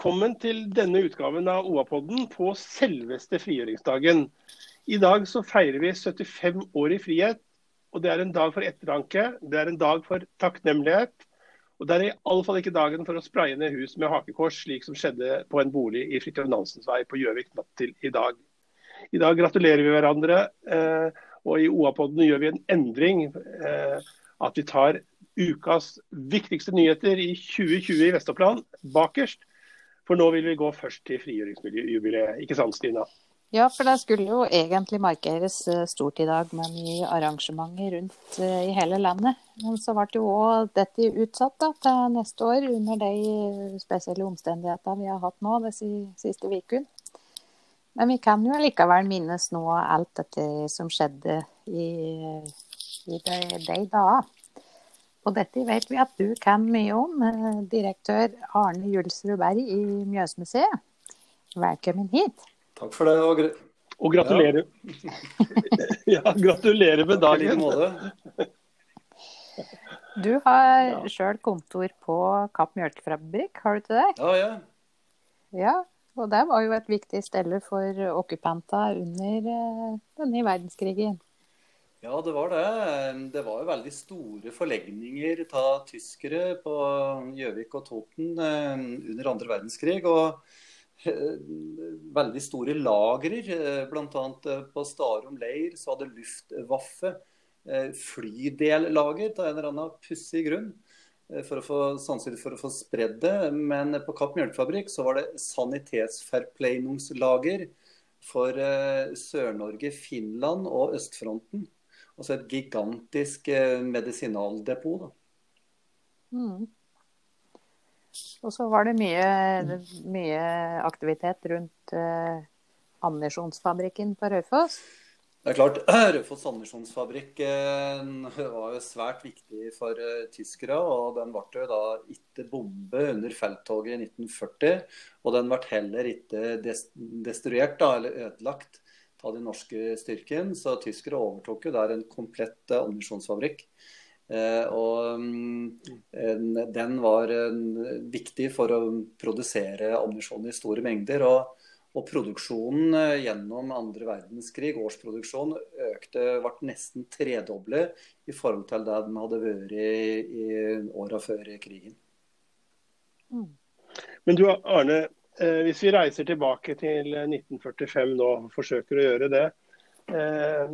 Velkommen til denne utgaven av OA-podden på selveste frigjøringsdagen. I dag så feirer vi 75 år i frihet. og Det er en dag for ettertanke, det er en dag for takknemlighet. Og det er i alle fall ikke dagen for å spraye ned hus med hakekors, slik som skjedde på en bolig i Fridtjof Nansens vei på Gjøvik natt til i dag. I dag gratulerer vi hverandre, eh, og i OA-podden gjør vi en endring. Eh, at vi tar ukas viktigste nyheter i 2020 i Vestoppland bakerst. For nå vil vi gå først til frigjøringsjubileet, ikke sant Stina? Ja, for det skulle jo egentlig markeres eh, stort i dag med mye arrangementer rundt eh, i hele landet. Men så ble jo òg dette utsatt da, til neste år under de spesielle omstendighetene vi har hatt nå de siste ukene. Men vi kan jo likevel minnes nå alt dette som skjedde i, i de, de dager. Og dette vet vi at du kan mye om, eh, direktør Arne Julsrud Berg i Mjøsmuseet. Velkommen hit. Takk for det. Og, og gratulerer. Ja. ja, gratulerer med dagen. Du har ja. sjøl kontor på Kapp mjølkefabrikk, har du ikke det? Ja, ja. Ja, og det var jo et viktig sted for okkupanta under eh, denne verdenskrigen. Ja, det var det. Det var jo veldig store forlegninger av tyskere på Gjøvik og Toten eh, under andre verdenskrig. Og eh, veldig store lagrer. Eh, Bl.a. på Starum leir så hadde Luftwaffe flydellager av en eller annen pussig grunn. For å få, sannsynlig for å få spredd det. Men på Kapp mjølkefabrikk så var det sanitetsferpleinungslager for Sør-Norge, Finland og østfronten. Altså et gigantisk eh, medisinaldepot. Mm. Og så var det mye, mye aktivitet rundt eh, ammunisjonsfabrikken på Raufoss. Det er klart, Raufoss ammunisjonsfabrikk eh, var jo svært viktig for uh, tyskere. og Den ble jo da ikke bombe under felttoget i 1940. Og den ble heller ikke destruert da, eller ødelagt av den norske styrken. Så tyskere overtok jo der en komplett eh, ammunisjonsfabrikk. Eh, og mm, den var viktig for å produsere ammunisjon i store mengder. og og produksjonen eh, gjennom andre verdenskrig, årsproduksjon, økte, ble nesten tredoblet i forhold til det den hadde vært i, i åra før krigen. Mm. Men du Arne, hvis vi reiser tilbake til 1945 nå, forsøker å gjøre det. Eh,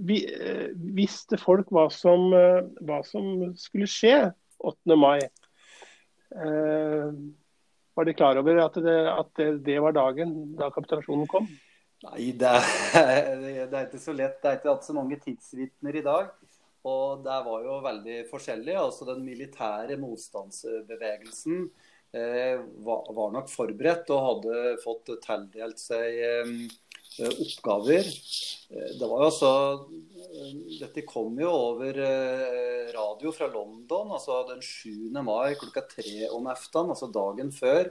vi, eh, visste folk hva som, hva som, skulle skje 8. mai? Var de klar over at, det, at det, det var dagen da kapitulasjonen kom? Nei, det er, det er, ikke så lett. Det er ikke hatt så mange tidsvitner i dag. Og det var jo veldig forskjellig. Altså Den militære motstandsbevegelsen Eh, var nok forberedt og hadde fått tildelt seg eh, oppgaver. Eh, det var jo altså Dette kom jo over radio fra London altså den 7. mai klokka tre om eftan, altså dagen før,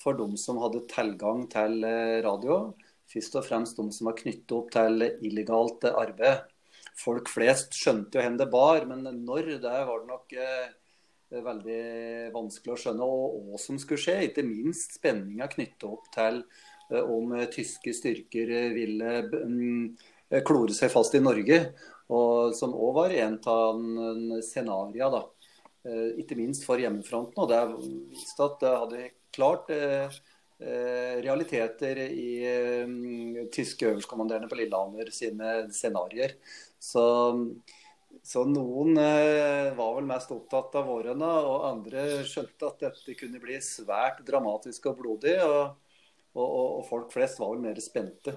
for de som hadde tilgang til radio. Først og fremst de som var knyttet opp til illegalt arbeid. Folk flest skjønte jo hvor det bar, men når, det var det nok veldig vanskelig å skjønne hva som skulle skje. Ikke minst spenninga knyttet opp til eh, om eh, tyske styrker eh, ville mm, klore seg fast i Norge. Og som òg var en av scenarioene, ikke minst for hjemmefronten. Og det viste at det hadde klart realiteter i tyske øverstkommanderende på Lillehammer sine scenarioer. Så så noen eh, var vel mest opptatt av vårene, og andre skjønte at dette kunne bli svært dramatisk og blodig. Og, og, og folk flest var vel mer spente.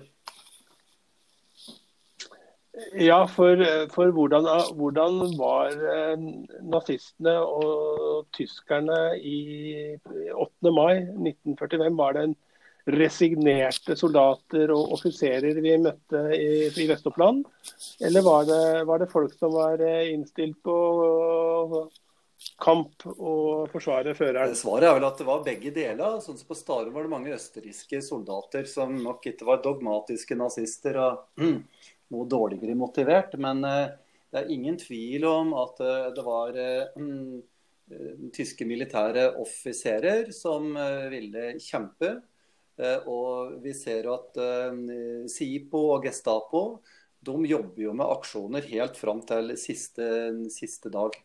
Ja, for, for hvordan, hvordan, var eh, nazistene og tyskerne i 8. mai 1945? Var det en resignerte soldater og offiserer vi møtte i, i Vest-Oppland? Eller var det, var det, folk som var eh, innstilt på kamp og forsvare føreren? Svaret er vel at det var begge deler. Sånn som På Starum var det mange østerrikske soldater som nok ikke var dogmatiske nazister og mm, noe dårligere motivert. Men uh, det er ingen tvil om at det var uh, tyske militære offiserer som ville kjempe. Og vi ser at SIPO og Gestapo de jobber jo med aksjoner helt fram til siste, siste dag.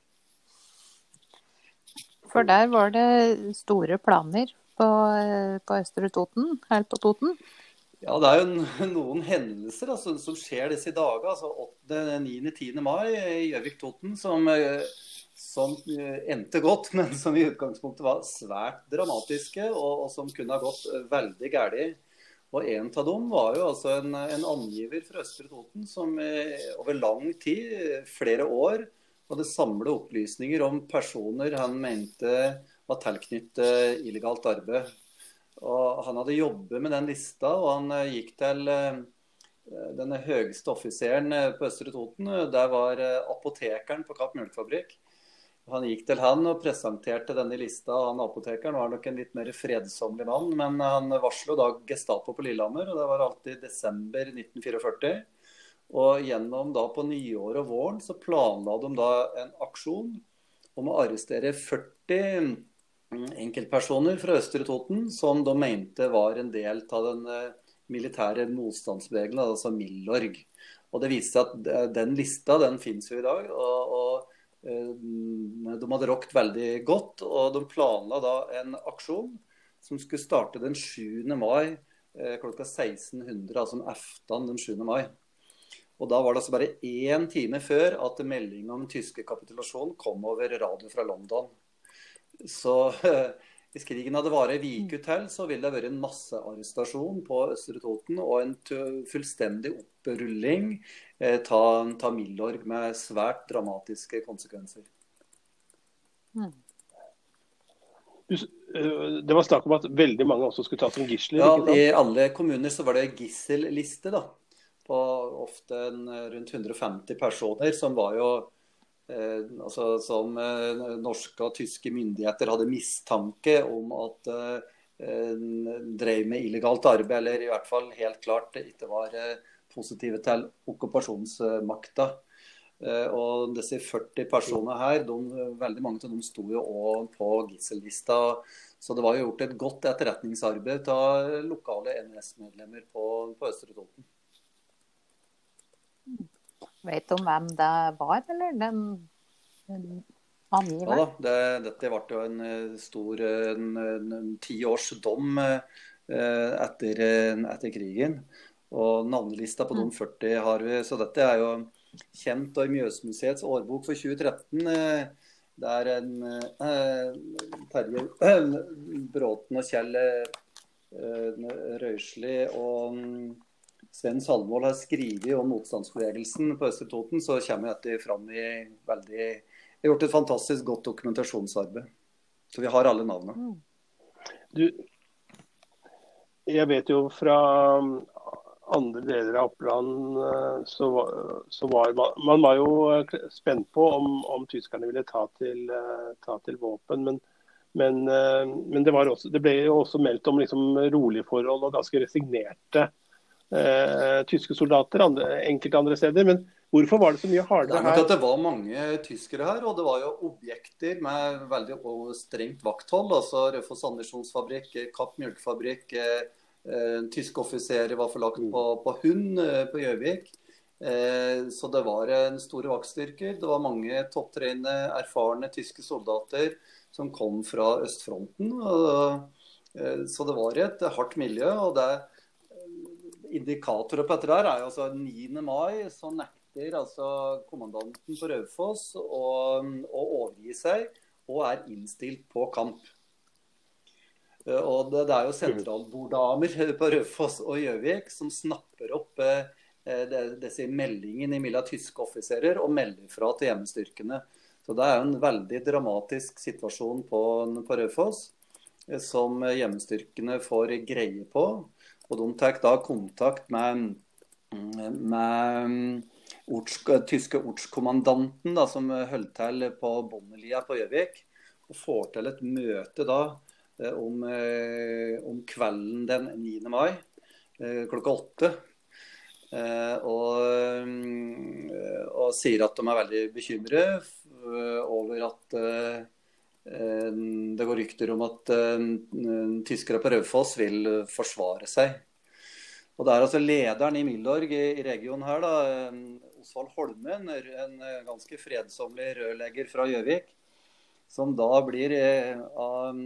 For der var det store planer på, på Østre Toten, her på Toten? Ja, det er jo noen hendelser altså, som skjer disse dager. altså 8., 9., 10. mai i Gjøvik-Toten som, eh, som, eh, endte godt, men som i utgangspunktet var svært dramatiske, og, og som kunne ha gått eh, veldig galt. Og En av dem var jo altså en, en angiver fra Østre Toten som over lang tid, flere år, hadde samlet opplysninger om personer han mente var tilknyttet illegalt arbeid. Og han hadde jobbet med den lista, og han eh, gikk til eh, denne høyeste offiseren eh, på Østre Toten. Der var apotekeren på Kapp Mjølkefabrikk. Han gikk til han og presenterte denne lista. Han Apotekeren var nok en litt mer fredsommelig mann, men han varslo da Gestapo på Lillehammer, og det var alltid desember 1944. Og gjennom da på nyåret og våren så planla de da en aksjon om å arrestere 40 enkeltpersoner fra Østre Toten som de mente var en del av den eh, militære motstandsbevegelsen, altså Milorg. Og Det viste seg at eh, den lista den finnes jo i dag. og, og De hadde rokt veldig godt, og de planla da en aksjon som skulle starte den 7. mai klokka 1600, altså om aften den 7. mai. Og Da var det altså bare én time før at melding om tyske kapitulasjon kom over radio fra London. Så hvis krigen hadde vart ei uke til, så ville det vært en massearrestasjon på Østre Toten og en fullstendig opprulling eh, ta Milorg med svært dramatiske konsekvenser. Mm. Eh, det var snakk om at veldig mange også skulle tas som gisler? Ja, I alle kommuner så var det gisselliste. da, På ofte en, rundt 150 personer, som var jo Eh, altså, som eh, norske og tyske myndigheter hadde mistanke om at eh, drev med illegalt arbeid, eller i hvert fall helt klart ikke var positive til okkupasjonsmakta. Og disse 40 personene her, de, veldig mange av dem sto jo òg på gissellista. Så det var jo gjort et godt etterretningsarbeid av lokale NS-medlemmer på, på Østre Toten. Vet du om hvem det var, eller? Den, den angiveren? Ja da, det, dette ble jo en eh, stor ti års dom eh, etter, etter, krigen. Og navnelista på de 40 mm. har vi. Så dette er jo kjent. Og i Mjøsmuseets årbok for 2013 eh, det er en Terje Bråten og Kjell Røisli og mm, Sven Salvold har skrevet om motstandsbevegelsen på Østre Toten, så kommer dette fram i veldig Vi har gjort et fantastisk godt dokumentasjonsarbeid. Så vi har alle navnene. Mm. Du, jeg vet jo fra andre deler av Oppland så var, så var man, man var jo eh, spent på om, om tyskerne ville ta til, eh, ta til våpen. Men, men, men det, også, det, ble jo også meldt om liksom rolige forhold og ganske resignerte eh, tyske soldater andre, enkelte andre steder. Men hvorfor var det så mye hardere her? Det var mange tyskere her, og det var jo objekter med veldig strengt vakthold. altså Raufoss ammunisjonsfabrikk, Kapp mjølkefabrikk. Eh, tyske offiserer var forlagt på, på hund eh, på Gjøvik. Eh, så det var en store vaktstyrker. Det var mange topptrente, erfarne tyske soldater som kom fra østfronten. Så det var et hardt miljø. og det indikatorer på dette der er jo altså 9. mai så nekter altså kommandanten på Raufoss å, å, overgi seg og er innstilt på kamp. Eh, og det, er jo sentralborddamer på Raufoss og Gjøvik som snapper opp eh, disse meldingene mellom tyske offiserer og melder fra til hjemmestyrkene. Så Det er jo en veldig dramatisk situasjon på, på Raufoss eh, som hjemmestyrkene får greie på. Og de tar da kontakt med, med orts, tyske ortskommandanten da, som holder til på Bondelia på Gjøvik. Og får til et møte da eh, om, eh, om kvelden den 9. mai eh, klokka åtte. Og, og, sier at de er veldig bekymret over at det går rykter om at tyskere på Raufoss vil forsvare seg. Og Det er altså lederen i Milorg i regionen her, da, Osvald Holmen, en ganske fredsomlig rørlegger fra Gjøvik, som da blir av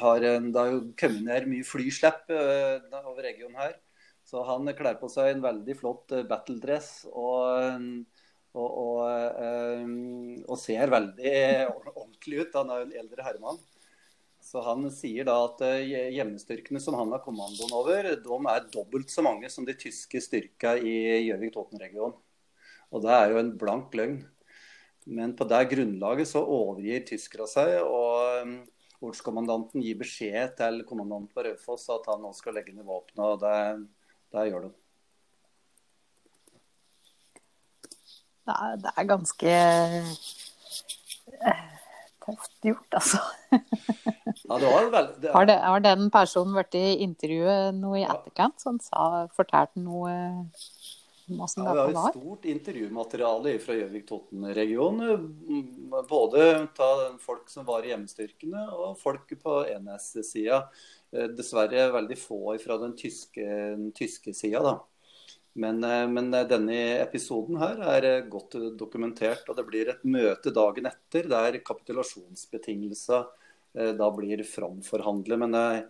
har Det har kommet ned mye flyslipp over regionen her. Så han kler på seg en veldig flott battledress og, og, og, og ser veldig ordentlig ut. Han er jo en eldre herremann. Så Han sier da at hjemmestyrkene som han har kommandoen over, de er dobbelt så mange som de tyske styrka i Gjøvik-Toten-regionen. Og det er jo en blank løgn. Men på det grunnlaget så overgir tyskerne seg. og Ortskommandanten gir beskjed til kommandanten på Raufoss at han nå skal legge ned våpenet. og det, det, gjør de. Det er, det er ganske eh, tøft gjort, altså. ja, det var veldig, det... Har, har, den personen vært i intervjuet noe i etterkant som sa, fortalte noe ja, vi har et stort intervjumateriale fra Gjøvik-Toten-regionen. Både ta folk som var i hjemmestyrkene og folk på NS-sida. Eh, dessverre veldig få fra den tyske, den tyske sida. Men, eh, men, denne episoden her er godt dokumentert. Og det blir et møte dagen etter der kapitulasjonsbetingelser eh, da blir framforhandlet. Men det er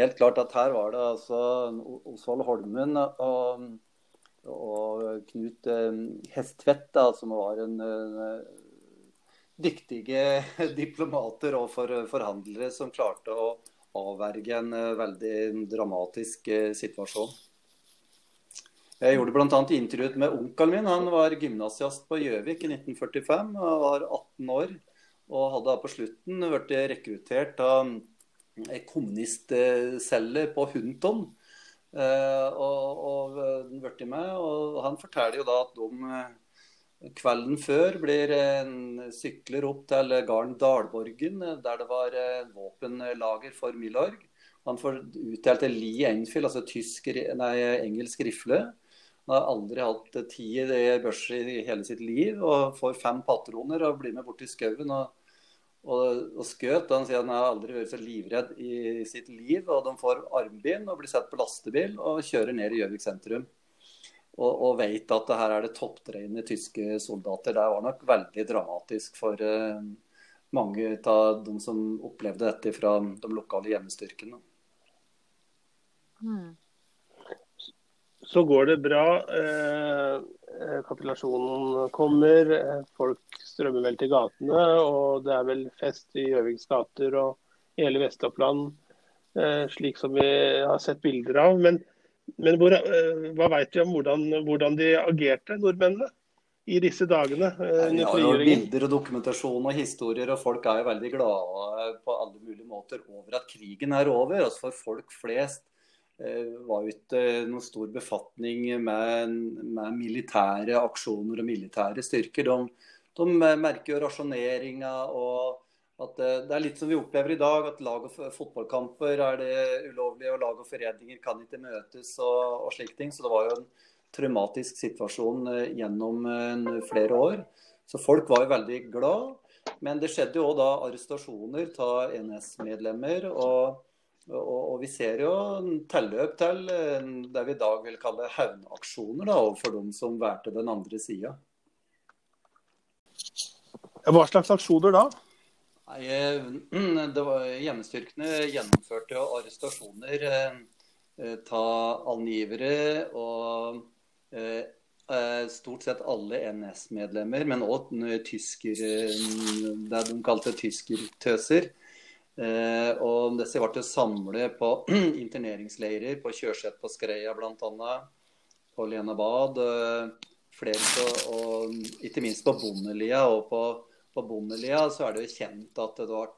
helt klart at her var det altså Osvald Holmen og og Knut eh, Hestvedt, som var en uh, dyktige diplomater og for, forhandlere som klarte å avverge en uh, veldig dramatisk situasjon. Jeg gjorde bl.a. intervjuet med onkelen min. Han var gymnasiast på Gjøvik i 1945 og var 18 år. Og hadde på slutten blitt rekruttert av ei kommunistcelle på Hunton Eh, og, og eh, med. Og han forteller jo da at de eh, kvelden før blir sykler opp til gården Dalborgen, der det var våpenlager for Milorg. Han får utdelt en Lee Enfield, altså tysk, nei, engelsk rifle. Han har aldri hatt ti børser i hele sitt liv og får fem patroner og blir med bort til skauen. og og, og skøt. Han sier han har aldri vært så livredd i sitt liv. og De får armbind og blir sett på lastebil og kjører ned i Gjøvik sentrum. Og, og vet at det her er det topptreinede tyske soldater. Det var nok veldig dramatisk for uh, mange av de som opplevde dette fra de lokale hjemmestyrkene. Mm. Så går det bra. Eh, Eh, kapitulasjonen kommer. Eh, folk strømmer vel til gatene. Og det er vel fest i Gjøviks gater og i hele Vest-Oppland, eh, slik som vi har sett bilder av. Men, men hvor, hva vet vi om hvordan, hvordan, de agerte, nordmennene? I disse dagene? Ja, jo bilder og dokumentasjon og historier, og folk er jo veldig glade på alle mulige måter over at krigen er over. Altså For folk flest Eh, var jo ikke noen stor befatning med, med, militære aksjoner og militære styrker. De, de merker jo rasjoneringa og at det er litt som vi opplever i dag, at lag og fotballkamper er det ulovlige, og lag og foreninger kan ikke møtes og, og slike ting. Så det var jo en traumatisk situasjon eh, gjennom eh, flere år. Så folk var jo veldig glad. Men det skjedde jo da arrestasjoner av NS-medlemmer. og og, og, vi ser jo telløp til eh, det vi i dag vil kalle hevnaksjoner overfor de som valgte den andre sida. Hva slags aksjoner da? Nei, eh, det var, hjemmestyrkene gjennomførte arrestasjoner eh, av angivere og eh, stort sett alle NS-medlemmer, men òg det de kalte tyskertøser. Eh, og disse ble samlet på interneringsleirer på Kjørset på Skreia bl.a. På Lena Bad. Eh, flere og ikke minst på Bondelia. Og på, på Bondelia så er det jo kjent at det var,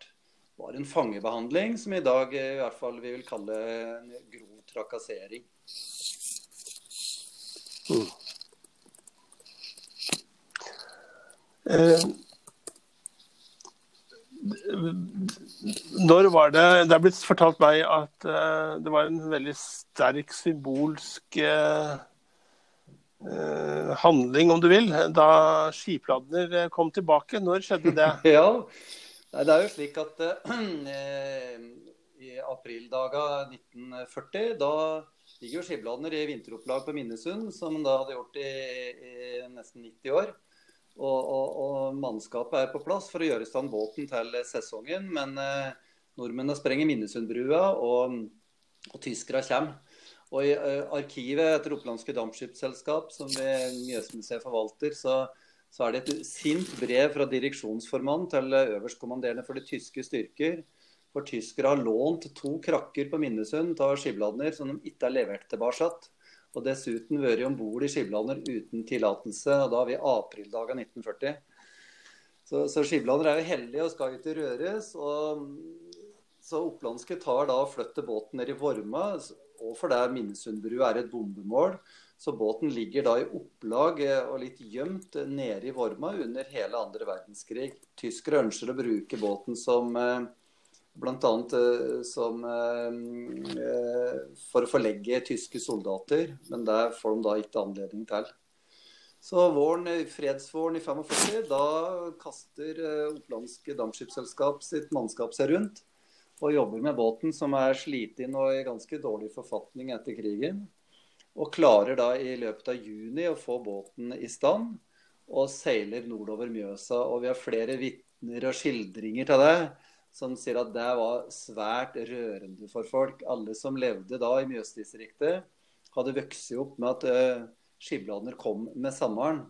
en fangebehandling som i dag i hvert fall vi vil kalle en grov trakassering. Mm. Eh, når var det Det er blitt fortalt meg at eh, det var en veldig sterk symbolsk eh, handling, om du vil, da skipladner kom tilbake. Når skjedde det? ja, det er jo slik at eh, i aprildaga 1940, da ligger jo Skibladner i vinteropplag på Minnesund, som da hadde gjort i, i nesten 90 år. Og, og, og, mannskapet er på plass for å gjøre i stand båten til sesongen. Men eh, nordmennene sprenger Minnesundbrua, og, og tyskerne kommer. Og i uh, arkivet etter Opplandske Dampskipsselskap, som Mjøsmuseet forvalter, så, så, er det et sint brev fra direksjonsformannen til øverstkommanderende for de tyske styrker. For tyskere har lånt to krakker på Minnesund av Skibladner som de ikke har levert tilbake. Og dessuten vært om bord i Skibladner uten tillatelse. og Da har vi aprildagen 1940. Så, så Skibladner er jo heldige og skal ikke røres. og så Opplandske tar da og flytter båten ned i Vorma, og fordi Minnesundbrua er et bombemål. Så båten ligger da i opplag eh, og litt gjemt nede i Vorma under hele andre verdenskrig. Tyskere ønsker å bruke båten som eh, Bl.a. Eh, som eh, eh, for å forlegge tyske soldater, men det får de da ikke anledning til. Så våren, fredsvåren i 45, da kaster Opplandske Dampskipsselskap sitt mannskap seg rundt og jobber med båten, som er sliten og i ganske dårlig forfatning etter krigen. Og klarer da i løpet av juni å få båten i stand, og seiler nordover Mjøsa. Og vi har flere vitner og skildringer til det som sier at det var svært rørende for folk. Alle som levde da i Mjøsdistriktet, hadde vokst opp med at uh, Skibladner kom med sommeren.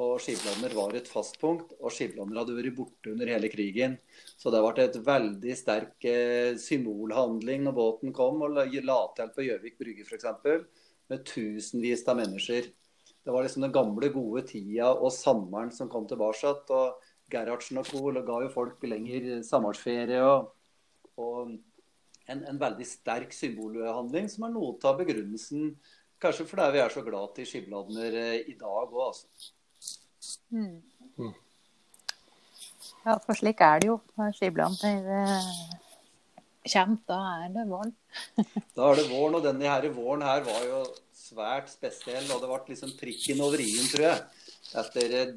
Og Skiblander var et fast punkt, og Skiblander hadde vært borte under hele krigen. Så det ble et veldig sterk uh, symbolhandling når båten kom og la til på Gjøvik brygge f.eks. Med tusenvis av mennesker. Det var liksom den gamle, gode tida og sommeren som kom tilbake. og Gerhardsen og co. ga jo folk lenger sommerferie. Og, og en, en, veldig sterk symbolhandling som er noe av begrunnelsen Kanskje fordi vi er så glad til Skibladner eh, i dag òg, altså. Mm. Ja, for slik er det jo når Skibladner eh, kommer. Da er det våren. da er det våren, og denne her våren her var jo svært spesiell. Og det ble liksom prikken over i-en, tror jeg. Etter eh,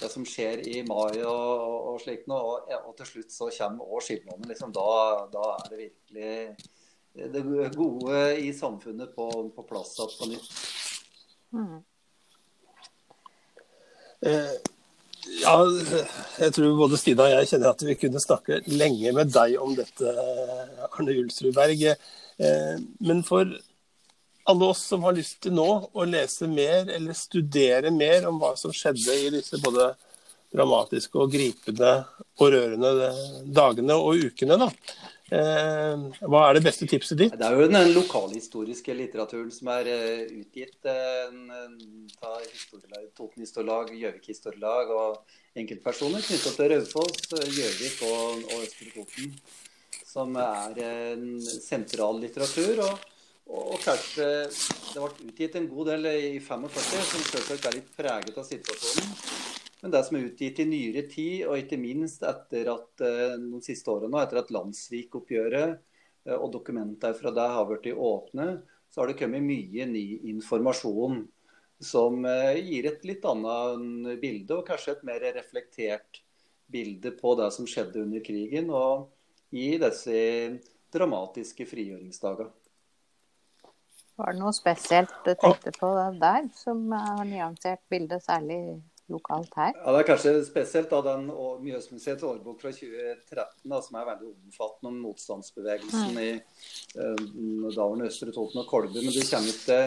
det som skjer i mai og, og slikt noe. Og, og, til slutt så kommer òg skilnaden. Liksom, da, da, er det virkelig det gode i samfunnet på, på plass igjen på nytt. Mm. Eh, ja, jeg tror både Stina og jeg kjenner at vi kunne snakke lenge med deg om dette, Arne Julsrud Berg. Eh, men for alle oss som har lyst til nå å lese mer eller studere mer om hva som skjedde i disse både dramatiske og gripende og rørende dagene og ukene, da. Eh, hva er det beste tipset ditt? Det er jo den lokalhistoriske litteraturen som er uh, utgitt Ta av Toten historielag, Gjøvik historielag og enkeltpersoner knyttet til Raufoss, Gjøvik og, og Østre Toten. Som er en sentral litteratur. og og kanskje det ble utgitt en god del i 45, som selvsagt er litt preget av situasjonen. Men det som er utgitt i nyere tid, og ikke minst etter at noen de siste årene, etter at Landsvik-oppgjøret eh, og dokumenter fra det har blitt åpne, så har det kommet mye ny informasjon som eh, gir et litt annet bilde, og kanskje et mer reflektert bilde på det som skjedde under krigen, og i disse dramatiske frigjøringsdagene. Var det noe spesielt du tenkte på der, som har nyansert bildet, særlig lokalt her? Ja, Det er kanskje spesielt da den Mjøsmuseets årbok fra 2013, da, som er veldig omfattende om motstandsbevegelsen mm. i uh, daværende Østre Toten og Kolbu. Men du kommer til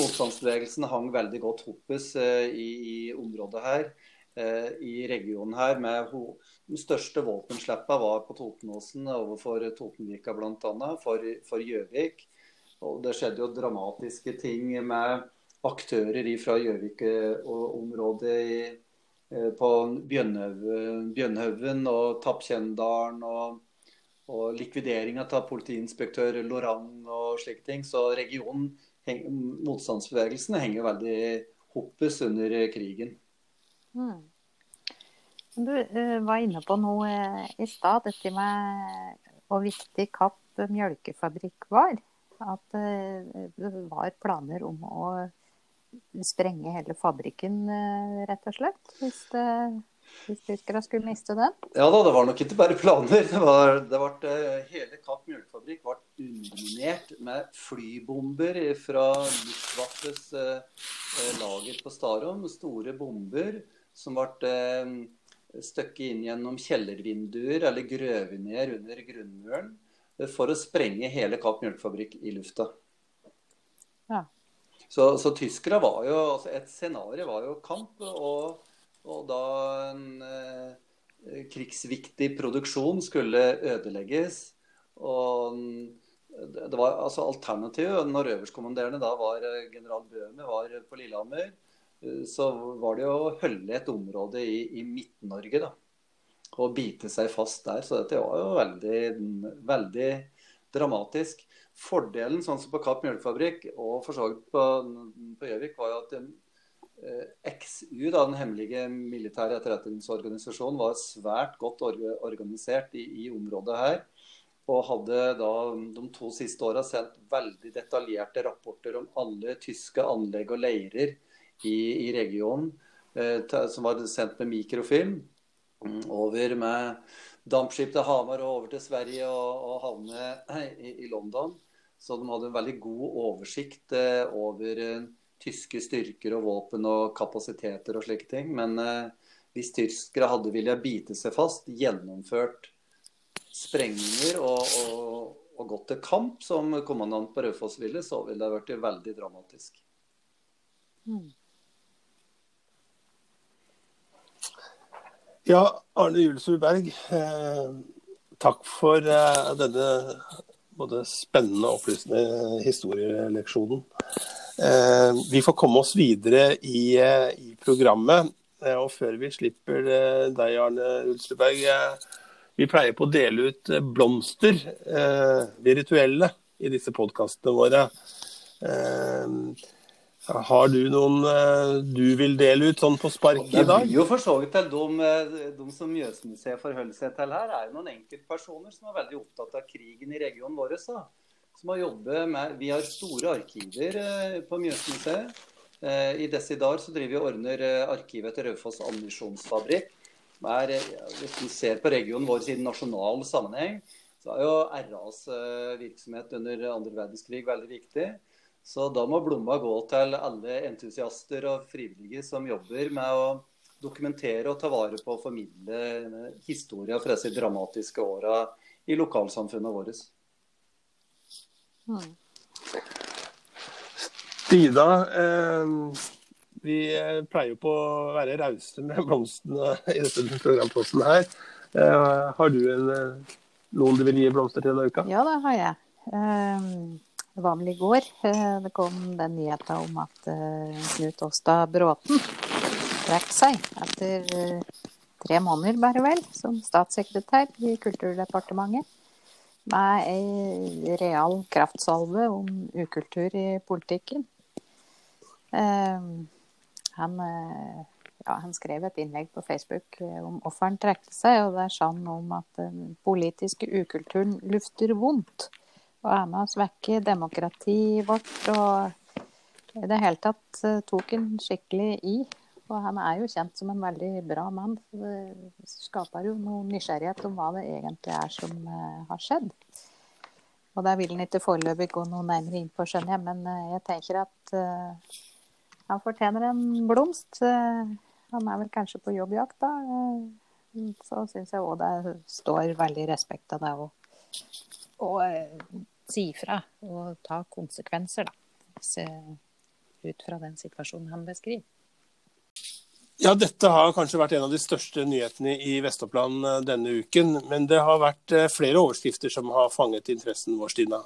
Motstandsbevegelsen hang veldig godt hoppes eh, i, i, området her. Eh, I regionen her med ho De største våpenslippene var på Totenåsen overfor Totenvika bl.a. For Gjøvik. Og det skjedde jo dramatiske ting med aktører fra Gjøvik-området eh, på Bjønnhaugen og Tappkjendalen. Og, og likvideringa av politiinspektør Lorang og slike ting. Så regionen, motstandsbevegelsen, henger veldig hoppes under krigen. Mm. Du uh, var inne på noe i stad, dette med hvor viktig Kapp mjølkefabrikk var at eh, det var planer om å sprenge hele fabrikken, eh, rett og slett. Hvis, det, hvis tyskerne skulle miste den. Ja da, det var nok ikke bare planer. Det var, det ble, hele Kapp mjølkefabrikk ble underminert med flybomber fra Luftwaffes eh, lager på Starom. Store bomber som ble eh, støkket inn gjennom kjellervinduer eller grøvet ned under grunnmuren for å sprenge hele Kapp mjølkefabrikk i lufta. Så, så tyskere var jo altså Et scenario var jo kamp, og, og da en eh, krigsviktig produksjon skulle ødelegges. Og det var altså alternativet når øverstkommanderende da var eh, general Bøhme var på Lillehammer, eh, så var det å holde et område i, i Midt-Norge, da. Og bite seg fast der. Så dette var jo veldig, veldig dramatisk. Fordelen sånn som på Kapp mjølkefabrikk og for så vidt på, Gjøvik, var jo at eh, XU, da, den hemmelige militære etterretningsorganisasjonen, var svært godt organisert i, i, området her. Og hadde da de to siste åra sendt veldig detaljerte rapporter om alle tyske anlegg og leirer i, i regionen, eh, som var sendt med mikrofilm over med dampskip til Hamar og over til Sverige og, og havne i, i, London. Så de hadde en veldig god oversikt eh, over eh, tyske styrker og våpen og kapasiteter og slike ting. Men eh, hvis tyskere hadde villet bite seg fast, gjennomført sprengninger og, og, og, gått til kamp, som kommandant på Raufoss ville, så ville det vært veldig dramatisk. Mm. Ja, Arne Julesrud Berg, eh, takk for eh, denne både spennende og opplysende historieleksjonen. Eh, vi får komme oss videre i, eh, i programmet. Eh, og før vi slipper eh, deg, Arne Julesrud Berg, vi pleier på å dele ut blomster, virtuelle, i disse podkastene våre. Eh, har du noen eh, du vil dele ut sånn på spark i dag? Det blir jo for så vidt til de, eh, de som Mjøsmuseet forholder seg til her, er jo noen enkeltpersoner som er veldig opptatt av krigen i regionen vår. Så. Som har jobbet med Vi har store arkiver eh, på Mjøsmuseet. I Desidar så driver vi og ordner arkivet til Raufoss ammunisjonsfabrikk. Hvis du ser på regionen vår i nasjonal sammenheng, så er jo RAs virksomhet under andre verdenskrig veldig viktig. Så da må blomma gå til alle entusiaster og frivillige som jobber med å dokumentere og ta vare på og formidle historier fra disse dramatiske åra i lokalsamfunnet vårt. Mm. Stina, eh, vi pleier jo på å være rause med blomstene i dette programposten her. Eh, har du en, eh, noen du vil gi blomster til denne uka? Ja, det har jeg. Um det var vel i går eh, det kom den nyheten om at eh, Knut Åstad Bråten trakk seg etter eh, tre måneder, bare vel, som statssekretær i Kulturdepartementet. Med ei real kraftsalve om ukultur i politikken. Han, ja, han skrev et innlegg på Facebook om hvorfor han trakk seg, og der sa han om at den politiske ukulturen lufter vondt og er med å svekke demokratiet vårt. Og i det hele tatt eh, tok han skikkelig i. Og han er jo kjent som en veldig bra mann. Så det skaper jo noe nysgjerrighet om hva det egentlig er som uh, har skjedd. Og der vil han ikke foreløpig gå noe nærmere inn på, skjønner jeg. Men uh, jeg tenker at han fortjener en blomst. han er vel kanskje på jobbjakt, da. så syns jeg òg det står veldig respekt av det. òg. og si fra og ta konsekvenser, da. Se Ut fra den situasjonen han beskriver. Ja, dette har kanskje vært en av de største nyhetene i Vest-Oppland eh, denne uken. Men det har vært eh, flere overskrifter som har fanget interessen vår, Stina?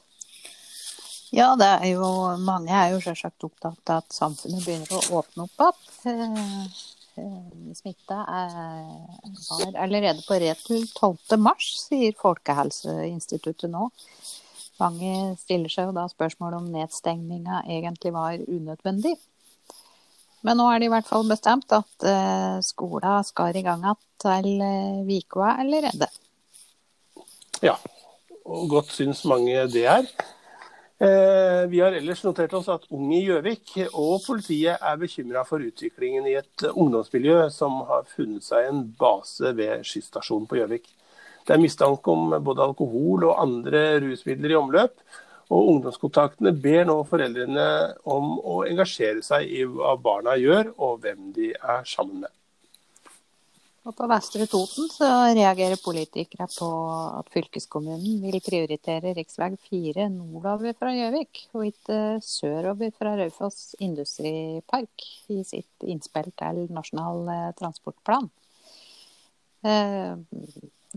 Ja, det er jo, mange er jo selvsagt opptatt av at samfunnet begynner å åpne opp igjen. Eh, smitta var allerede på retur 12.3, sier Folkehelseinstituttet nå. Mange stiller seg jo da spørsmål om nedstengninga egentlig var unødvendig. Men nå er det i hvert fall bestemt at uh, skolen skal i gang igjen til uh, uka allerede. Ja, og godt syns mange det er. Eh, vi har ellers notert oss at Ung i Gjøvik og politiet er bekymra for utviklingen i et ungdomsmiljø som har funnet seg en base ved skysstasjonen på Gjøvik. Det er mistanke om både alkohol og andre rusmidler i omløp. Og ungdomskontaktene ber nå foreldrene om å engasjere seg i hva barna gjør og hvem de er sammen med. Og på Vestre Toten så reagerer politikere på at fylkeskommunen vil prioritere rv. 4 nordover fra Gjøvik, og ikke sørover fra Raufoss industripark i sitt innspill til Nasjonal eh, transportplan. Eh,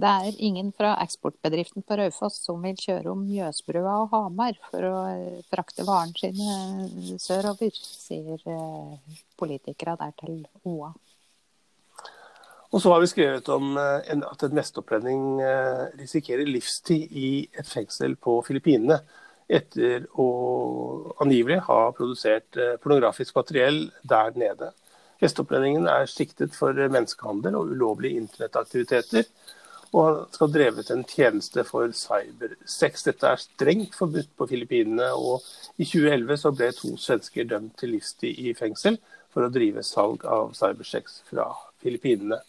det er ingen fra eksportbedriften på Raufoss som vil kjøre om Mjøsbrua og Hamar for å eh, frakte varene sine sørover, sier politikere der til OA. Og så har vi skrevet om eh, at en mesteopplending eh, risikerer livstid i et fengsel på Filippinene etter å angivelig ha produsert eh, pornografisk materiell der nede. Vestopplendingen er siktet for menneskehandel og ulovlige internettaktiviteter. Og skal ha drevet en tjeneste for cybersex. Dette er strengt forbudt på Filippinene. Og i 2011 så ble to svensker dømt til livstid i fengsel for å drive salg av cybersex fra Filippinene.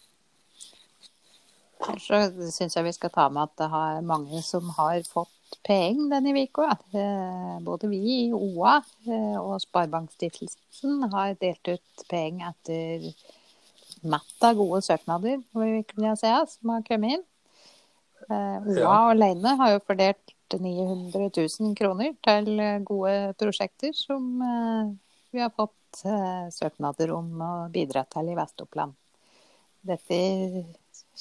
Så syns jeg vi skal ta med at det er mange som har fått penger denne uka. Eh, både vi i OA eh, og Sparebankstiftelsen har delt ut penger etter matt av gode søknader vi kunne se, som har kommet inn. Eh, OA ja. alene har jo fordelt 900 000 kroner til gode prosjekter som vi har fått søknader om å bidra til i Vest-Oppland. Dette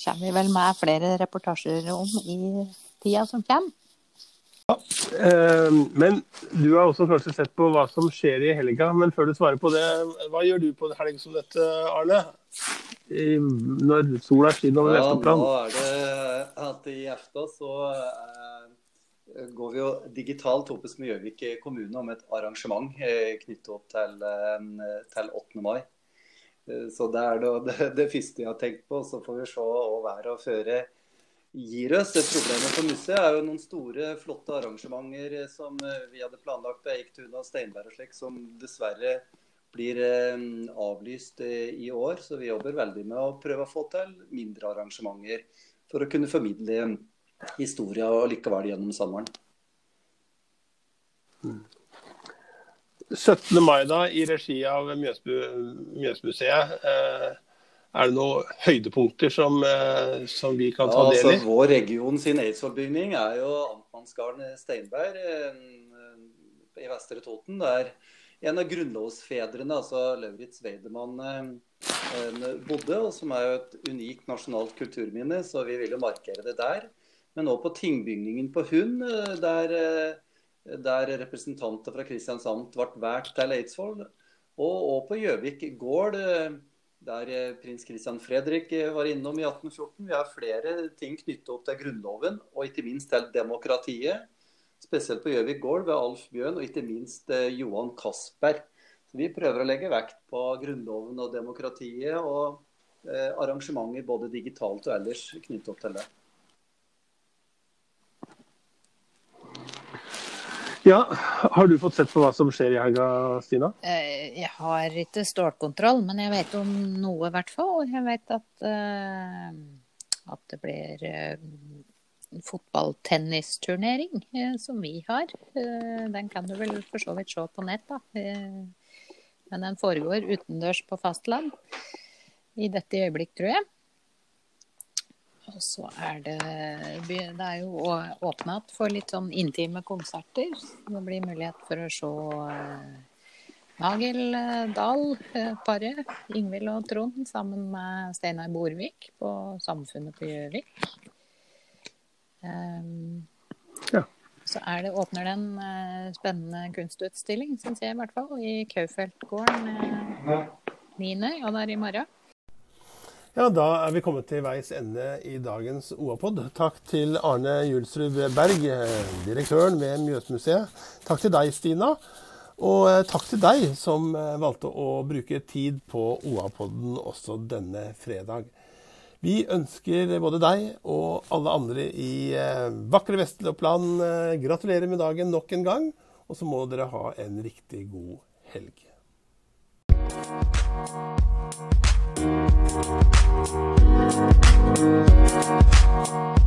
kommer vi vel med flere reportasjer om i tida som kommer. Ja, eh, men du har også kanskje sett på hva som skjer i helga. Men før du svarer på det, hva gjør du på en helg som dette, Arne? Når sola skinner over Vest-Oppland? Ja, nå er det at i efta så eh, går vi jo digitalt oppes med Gjøvik kommune om et arrangement eh, knyttet opp til, eh, til 8. mai. Eh, så det er det, det, første jeg har tenkt på. Så får vi se hva været og føre gir oss. Det Problemet for museet er jo noen store, flotte arrangementer som vi hadde planlagt på Eiktun og Steinberg og slik, som dessverre blir avlyst i år. Så vi jobber veldig med å prøve å få til mindre arrangementer for å kunne formidle historia likevel gjennom sommeren. Mm. 17. mai da, i regi av Mjøsbu, Mjøsmuseet. Eh, er det noen høydepunkter som, eh, som vi kan ta ja, del i? Altså, vår region sin Eidsvollbygning er jo Amtmannsgarden Steinberg eh, i Vestre Toten. Der en av grunnlovsfedrene, altså Lauritz Weidemann, bodde, og som er jo et unikt nasjonalt kulturminne. Så vi vil jo markere det der. Men òg på tingbygningen på Hund, der der representanter fra Kristiansand ble valgt til Eidsvoll. Og, og på Gjøvik gård, der prins Kristian Fredrik var innom i 1814. Vi har flere ting knyttet opp til Grunnloven, og ikke minst til demokratiet. Spesielt på Gjøvik gård ved Alf Bjørn, og ikke minst eh, Johan Castberg. Vi prøver å legge vekt på Grunnloven og demokratiet, og eh, arrangementer både digitalt og ellers knyttet opp til det. Ja, Har du fått sett på hva som skjer i helga, Stina? Eh, jeg har ikke stålkontroll, men jeg vet om noe, i hvert fall. Jeg vet at, uh, at det blir uh, fotballtennisturnering, uh, som vi har. Uh, den kan du vel for så vidt se på nett, da. men den foregår utendørs på fastland i dette øyeblikk, tror jeg. Og så er det Det er jo åpna for litt sånn intime konserter. Det blir mulighet for å se eh, Nagel Dahl-paret, eh, Ingvild og Trond, sammen med Steinar Borvik på Samfunnet på Gjøvik. Um, ja. Så er det, åpner det en uh, spennende kunstutstilling, syns jeg i hvert fall, i Kaufeltgården uh, 9. og det er i morgen. Ja, Da er vi kommet til veis ende i dagens OAPOD. Takk til Arne Julsrud Berg, direktøren ved Mjøsmuseet. Takk til deg, Stina. Og eh, takk til deg som eh, valgte å bruke tid på OA-podden også denne fredag. Vi ønsker både deg og alle andre i eh, vakre Vestloppland eh, gratulerer med dagen nok en gang. Og så må dere ha en riktig god helg. Thank